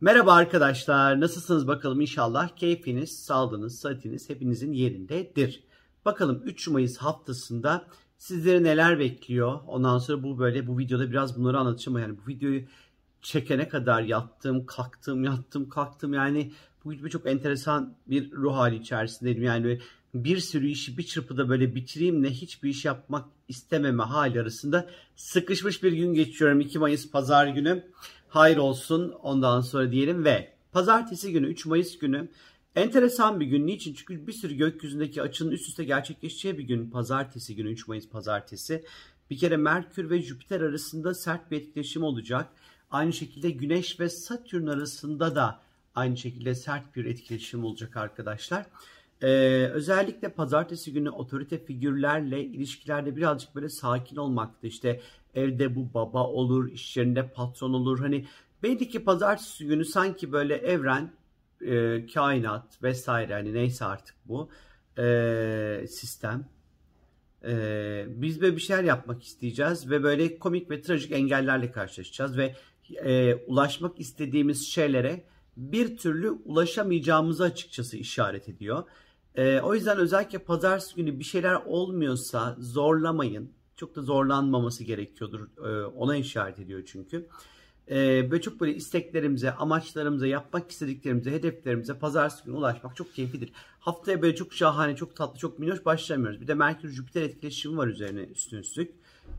Merhaba arkadaşlar. Nasılsınız bakalım inşallah keyfiniz, sağlığınız, sıhhatiniz hepinizin yerindedir. Bakalım 3 Mayıs haftasında sizleri neler bekliyor? Ondan sonra bu böyle bu videoda biraz bunları anlatacağım. Yani bu videoyu çekene kadar yattım, kalktım, yattım, kalktım. Yani bu video çok enteresan bir ruh hali içerisindeydim. Yani bir sürü işi bir çırpıda böyle bitireyim de hiçbir iş yapmak istememe hali arasında sıkışmış bir gün geçiyorum. 2 Mayıs pazar günü. Hayır olsun ondan sonra diyelim ve pazartesi günü 3 Mayıs günü enteresan bir gün. Niçin? Çünkü bir sürü gökyüzünde açının üst üste gerçekleşeceği bir gün. Pazartesi günü 3 Mayıs pazartesi. Bir kere Merkür ve Jüpiter arasında sert bir etkileşim olacak. Aynı şekilde Güneş ve Satürn arasında da aynı şekilde sert bir etkileşim olacak arkadaşlar. Ee, özellikle pazartesi günü otorite figürlerle ilişkilerde birazcık böyle sakin olmakta. İşte evde bu baba olur, iş yerinde patron olur. Hani belli ki pazartesi günü sanki böyle evren, e, kainat vesaire hani neyse artık bu e, sistem. E, biz böyle bir şeyler yapmak isteyeceğiz ve böyle komik ve trajik engellerle karşılaşacağız ve e, ulaşmak istediğimiz şeylere bir türlü ulaşamayacağımızı açıkçası işaret ediyor. E, o yüzden özellikle pazartesi günü bir şeyler olmuyorsa zorlamayın. Çok da zorlanmaması gerekiyordur. E, ona işaret ediyor çünkü. E, böyle çok böyle isteklerimize, amaçlarımıza, yapmak istediklerimize, hedeflerimize pazartesi günü ulaşmak çok keyiflidir. Haftaya böyle çok şahane, çok tatlı, çok minnoş başlamıyoruz. Bir de Merkür-Jüpiter etkileşimi var üzerine üstün üstlük.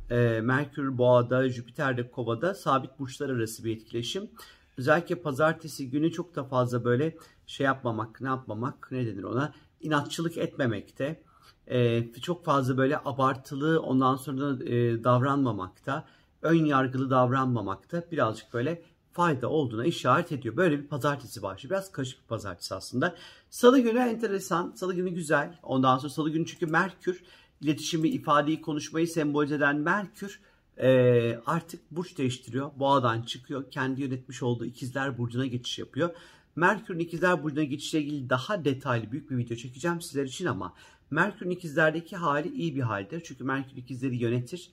E, Merkür boğada, Jüpiter de kovada sabit burçlar arası bir etkileşim. Özellikle pazartesi günü çok da fazla böyle şey yapmamak, ne yapmamak, ne denir ona? inatçılık etmemekte. E, çok fazla böyle abartılı ondan sonra e, davranmamakta, ön yargılı davranmamakta birazcık böyle fayda olduğuna işaret ediyor. Böyle bir pazartesi başlıyor. Biraz karışık bir pazartesi aslında. Salı günü enteresan. Salı günü güzel. Ondan sonra salı günü çünkü Merkür iletişimi, ifadeyi, konuşmayı sembolize eden Merkür e, artık burç değiştiriyor. Boğadan çıkıyor. Kendi yönetmiş olduğu ikizler burcuna geçiş yapıyor. Merkür'ün ikizler burcuna geçişle ilgili daha detaylı büyük bir video çekeceğim sizler için ama Merkür'ün ikizlerdeki hali iyi bir haldir. Çünkü Merkür ikizleri yönetir.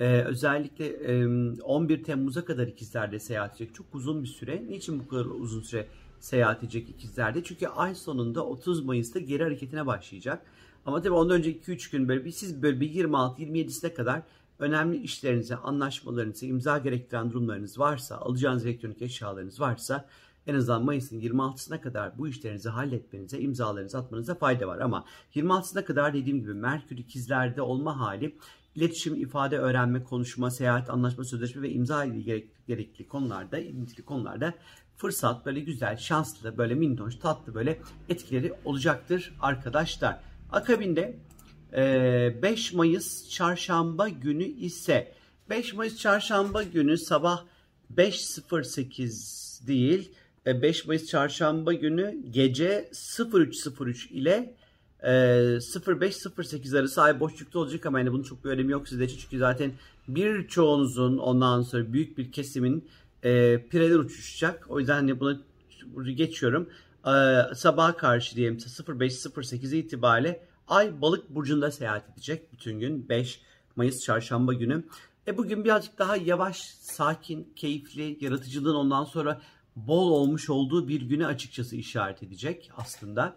Ee, özellikle e, 11 Temmuz'a kadar ikizlerde seyahat edecek. Çok uzun bir süre. Niçin bu kadar uzun süre seyahat edecek ikizlerde? Çünkü ay sonunda 30 Mayıs'ta geri hareketine başlayacak. Ama tabii ondan önce 2-3 gün böyle bir siz böyle bir 26-27'sine kadar önemli işlerinize, anlaşmalarınızı, imza gerektiren durumlarınız varsa, alacağınız elektronik eşyalarınız varsa en azından Mayıs'ın 26'sına kadar bu işlerinizi halletmenize, imzalarınızı atmanıza fayda var. Ama 26'sına kadar dediğim gibi Merkür ikizlerde olma hali iletişim, ifade, öğrenme, konuşma, seyahat, anlaşma, sözleşme ve imza ile gerekli konularda, ilintili konularda fırsat böyle güzel, şanslı, böyle minnoş, tatlı böyle etkileri olacaktır arkadaşlar. Akabinde 5 Mayıs çarşamba günü ise 5 Mayıs çarşamba günü sabah 5.08 değil 5 e, Mayıs çarşamba günü gece 03.03 ile 05.08 e, arası ay boşlukta olacak ama yani bunun çok bir önemi yok sizde. Çünkü zaten birçoğunuzun ondan sonra büyük bir kesimin e, pireler uçuşacak. O yüzden hani buna geçiyorum. E, sabaha karşı diyelim 05.08 itibariyle ay balık burcunda seyahat edecek bütün gün 5 Mayıs çarşamba günü. E bugün birazcık daha yavaş, sakin, keyifli, yaratıcılığın ondan sonra bol olmuş olduğu bir güne açıkçası işaret edecek aslında.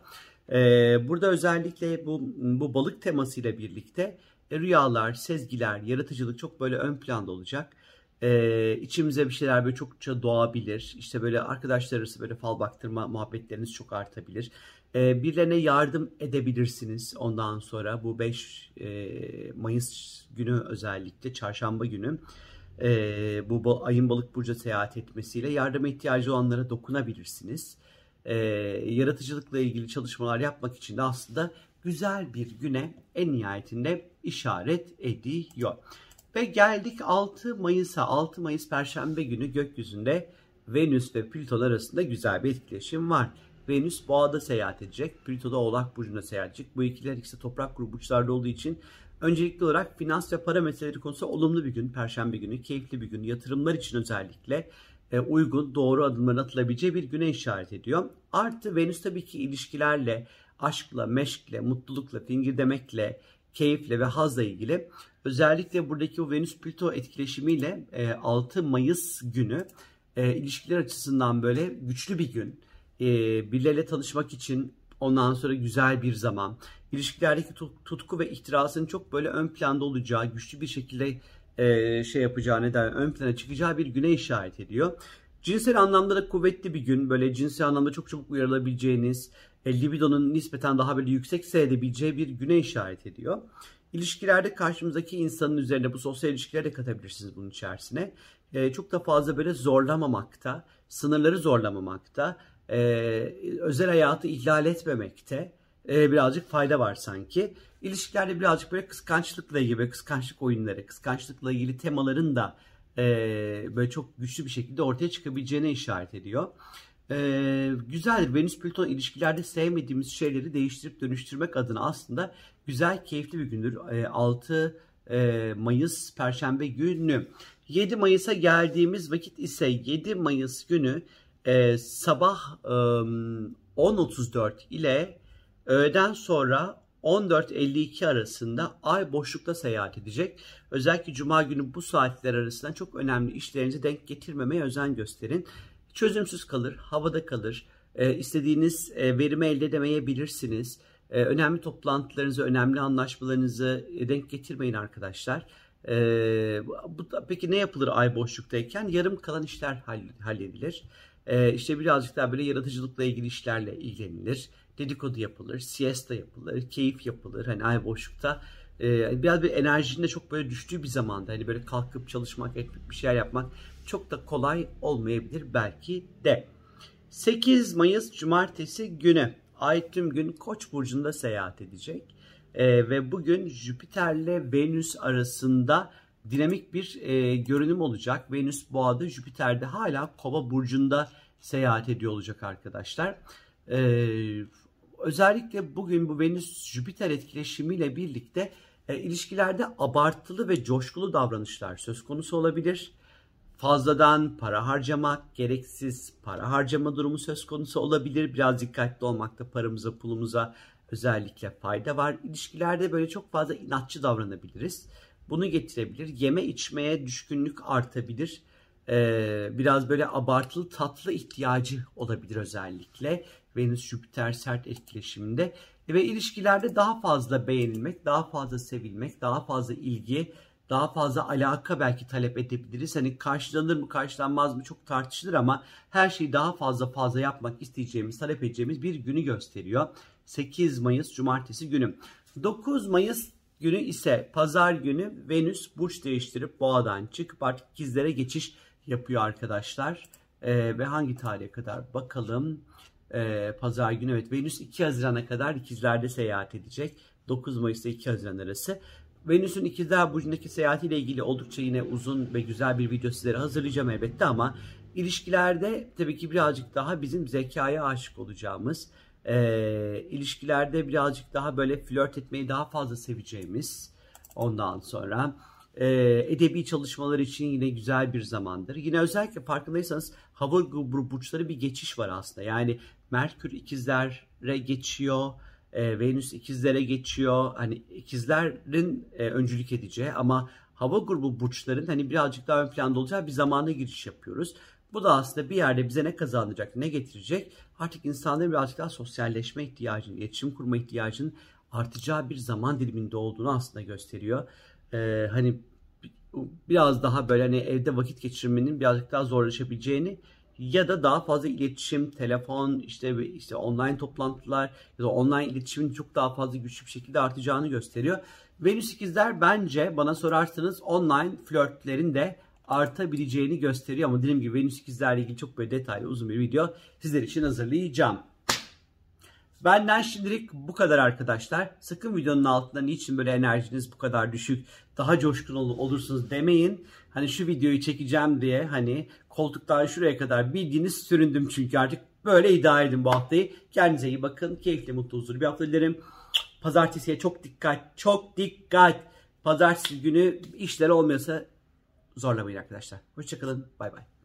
Ee, burada özellikle bu, bu balık temasıyla birlikte e, rüyalar, sezgiler, yaratıcılık çok böyle ön planda olacak. Ee, içimize bir şeyler böyle çokça doğabilir. İşte böyle arkadaşlar arası böyle fal baktırma muhabbetleriniz çok artabilir. Ee, birilerine yardım edebilirsiniz ondan sonra bu 5 e, Mayıs günü özellikle çarşamba günü e, bu ayın balık burcu seyahat etmesiyle yardıma ihtiyacı olanlara dokunabilirsiniz. E, yaratıcılıkla ilgili çalışmalar yapmak için de aslında güzel bir güne en nihayetinde işaret ediyor. Ve geldik 6 Mayıs'a. 6 Mayıs Perşembe günü gökyüzünde Venüs ve Plüton arasında güzel bir etkileşim var. Venüs boğada seyahat edecek. Plüto da oğlak burcunda seyahat edecek. Bu ikiler ikisi toprak grubu burçlarda olduğu için Öncelikli olarak finans ve para meseleleri konusunda olumlu bir gün, perşembe günü, keyifli bir gün, yatırımlar için özellikle e, uygun, doğru adımların atılabileceği bir güne işaret ediyor. Artı Venüs tabii ki ilişkilerle, aşkla, meşkle, mutlulukla, fingir demekle, keyifle ve hazla ilgili. Özellikle buradaki o Venüs-Plüto etkileşimiyle 6 e, Mayıs günü E, ilişkiler açısından böyle güçlü bir gün. Birileriyle tanışmak için ondan sonra güzel bir zaman. İlişkilerdeki tutku ve ihtirasın çok böyle ön planda olacağı, güçlü bir şekilde e, şey yapacağı neden ön plana çıkacağı bir güne işaret ediyor. Cinsel anlamda da kuvvetli bir gün. Böyle cinsel anlamda çok çabuk uyarılabileceğiniz, e, libidonun nispeten daha böyle yüksek seyredebileceği bir güne işaret ediyor. İlişkilerde karşımızdaki insanın üzerine bu sosyal ilişkileri de katabilirsiniz bunun içerisine. E, çok da fazla böyle zorlamamakta, sınırları zorlamamakta, e, özel hayatı ihlal etmemekte e, birazcık fayda var sanki. İlişkilerde birazcık böyle kıskançlıkla ilgili, kıskançlık oyunları, kıskançlıkla ilgili temaların da e, böyle çok güçlü bir şekilde ortaya çıkabileceğine işaret ediyor. E, güzel Venüs Plüton ilişkilerde sevmediğimiz şeyleri değiştirip dönüştürmek adına aslında güzel keyifli bir gündür. E, 6 e, Mayıs Perşembe günü. 7 Mayıs'a geldiğimiz vakit ise 7 Mayıs günü e, sabah e, 10.34 ile öğleden sonra 14.52 arasında ay boşlukta seyahat edecek. Özellikle cuma günü bu saatler arasında çok önemli işlerinizi denk getirmemeye özen gösterin. Çözümsüz kalır, havada kalır. E, istediğiniz e, verimi elde edemeyebilirsiniz. E, önemli toplantılarınızı, önemli anlaşmalarınızı e, denk getirmeyin arkadaşlar. E, bu, peki ne yapılır ay boşluktayken? Yarım kalan işler halledilir. E, işte birazcık daha böyle yaratıcılıkla ilgili işlerle ilgilenilir dedikodu yapılır, siesta yapılır, keyif yapılır. Hani ay boşlukta e, biraz bir enerjinin de çok böyle düştüğü bir zamanda hani böyle kalkıp çalışmak, etmek, bir şeyler yapmak çok da kolay olmayabilir belki de. 8 Mayıs Cumartesi günü Ay tüm gün Koç burcunda seyahat edecek. E, ve bugün Jüpiter'le Venüs arasında dinamik bir e, görünüm olacak. Venüs Boğa'da, Jüpiter'de hala Kova burcunda seyahat ediyor olacak arkadaşlar. E, özellikle bugün bu Venüs-Jüpiter etkileşimiyle birlikte e, ilişkilerde abartılı ve coşkulu davranışlar söz konusu olabilir. Fazladan para harcamak, gereksiz para harcama durumu söz konusu olabilir. Biraz dikkatli olmakta paramıza, pulumuza özellikle fayda var. İlişkilerde böyle çok fazla inatçı davranabiliriz. Bunu getirebilir. Yeme içmeye düşkünlük artabilir. Ee, biraz böyle abartılı tatlı ihtiyacı olabilir özellikle. Venüs-Jüpiter sert etkileşiminde ve ilişkilerde daha fazla beğenilmek, daha fazla sevilmek, daha fazla ilgi, daha fazla alaka belki talep edebiliriz. Hani karşılanır mı karşılanmaz mı çok tartışılır ama her şeyi daha fazla fazla yapmak isteyeceğimiz, talep edeceğimiz bir günü gösteriyor. 8 Mayıs Cumartesi günü. 9 Mayıs günü ise pazar günü Venüs burç değiştirip boğadan çıkıp artık ikizlere geçiş yapıyor arkadaşlar. Ee, ve hangi tarihe kadar bakalım e, pazar günü. Evet Venüs 2 Haziran'a kadar ikizlerde seyahat edecek. 9 Mayıs'ta 2 Haziran arası. Venüs'ün ikizler burcundaki seyahatiyle ilgili oldukça yine uzun ve güzel bir video sizlere hazırlayacağım elbette ama ilişkilerde tabii ki birazcık daha bizim zekaya aşık olacağımız, e, ilişkilerde birazcık daha böyle flört etmeyi daha fazla seveceğimiz ondan sonra e, edebi çalışmalar için yine güzel bir zamandır. Yine özellikle farkındaysanız hava burçları bir geçiş var aslında. Yani Merkür ikizlere geçiyor. E, Venüs ikizlere geçiyor. Hani ikizlerin e, öncülük edeceği ama hava grubu burçların hani birazcık daha ön planda olacağı bir zamana giriş yapıyoruz. Bu da aslında bir yerde bize ne kazandıracak, ne getirecek? Artık insanların birazcık daha sosyalleşme ihtiyacının, iletişim kurma ihtiyacının artacağı bir zaman diliminde olduğunu aslında gösteriyor. Ee, hani biraz daha böyle hani evde vakit geçirmenin birazcık daha zorlaşabileceğini ya da daha fazla iletişim, telefon, işte işte online toplantılar ya da online iletişimin çok daha fazla güçlü bir şekilde artacağını gösteriyor. Venüs ikizler bence bana sorarsanız online flörtlerin de artabileceğini gösteriyor ama dediğim gibi Venüs ikizlerle ilgili çok böyle detaylı uzun bir video sizler için hazırlayacağım. Benden şimdilik bu kadar arkadaşlar. Sakın videonun altında niçin böyle enerjiniz bu kadar düşük, daha coşkun olursunuz demeyin. Hani şu videoyu çekeceğim diye hani koltuktan şuraya kadar bildiğiniz süründüm çünkü artık böyle idare edin bu haftayı. Kendinize iyi bakın. Keyifli, mutlu, huzurlu bir hafta dilerim. Pazartesiye çok dikkat, çok dikkat. Pazartesi günü işler olmuyorsa zorlamayın arkadaşlar. Hoşçakalın. Bay bay.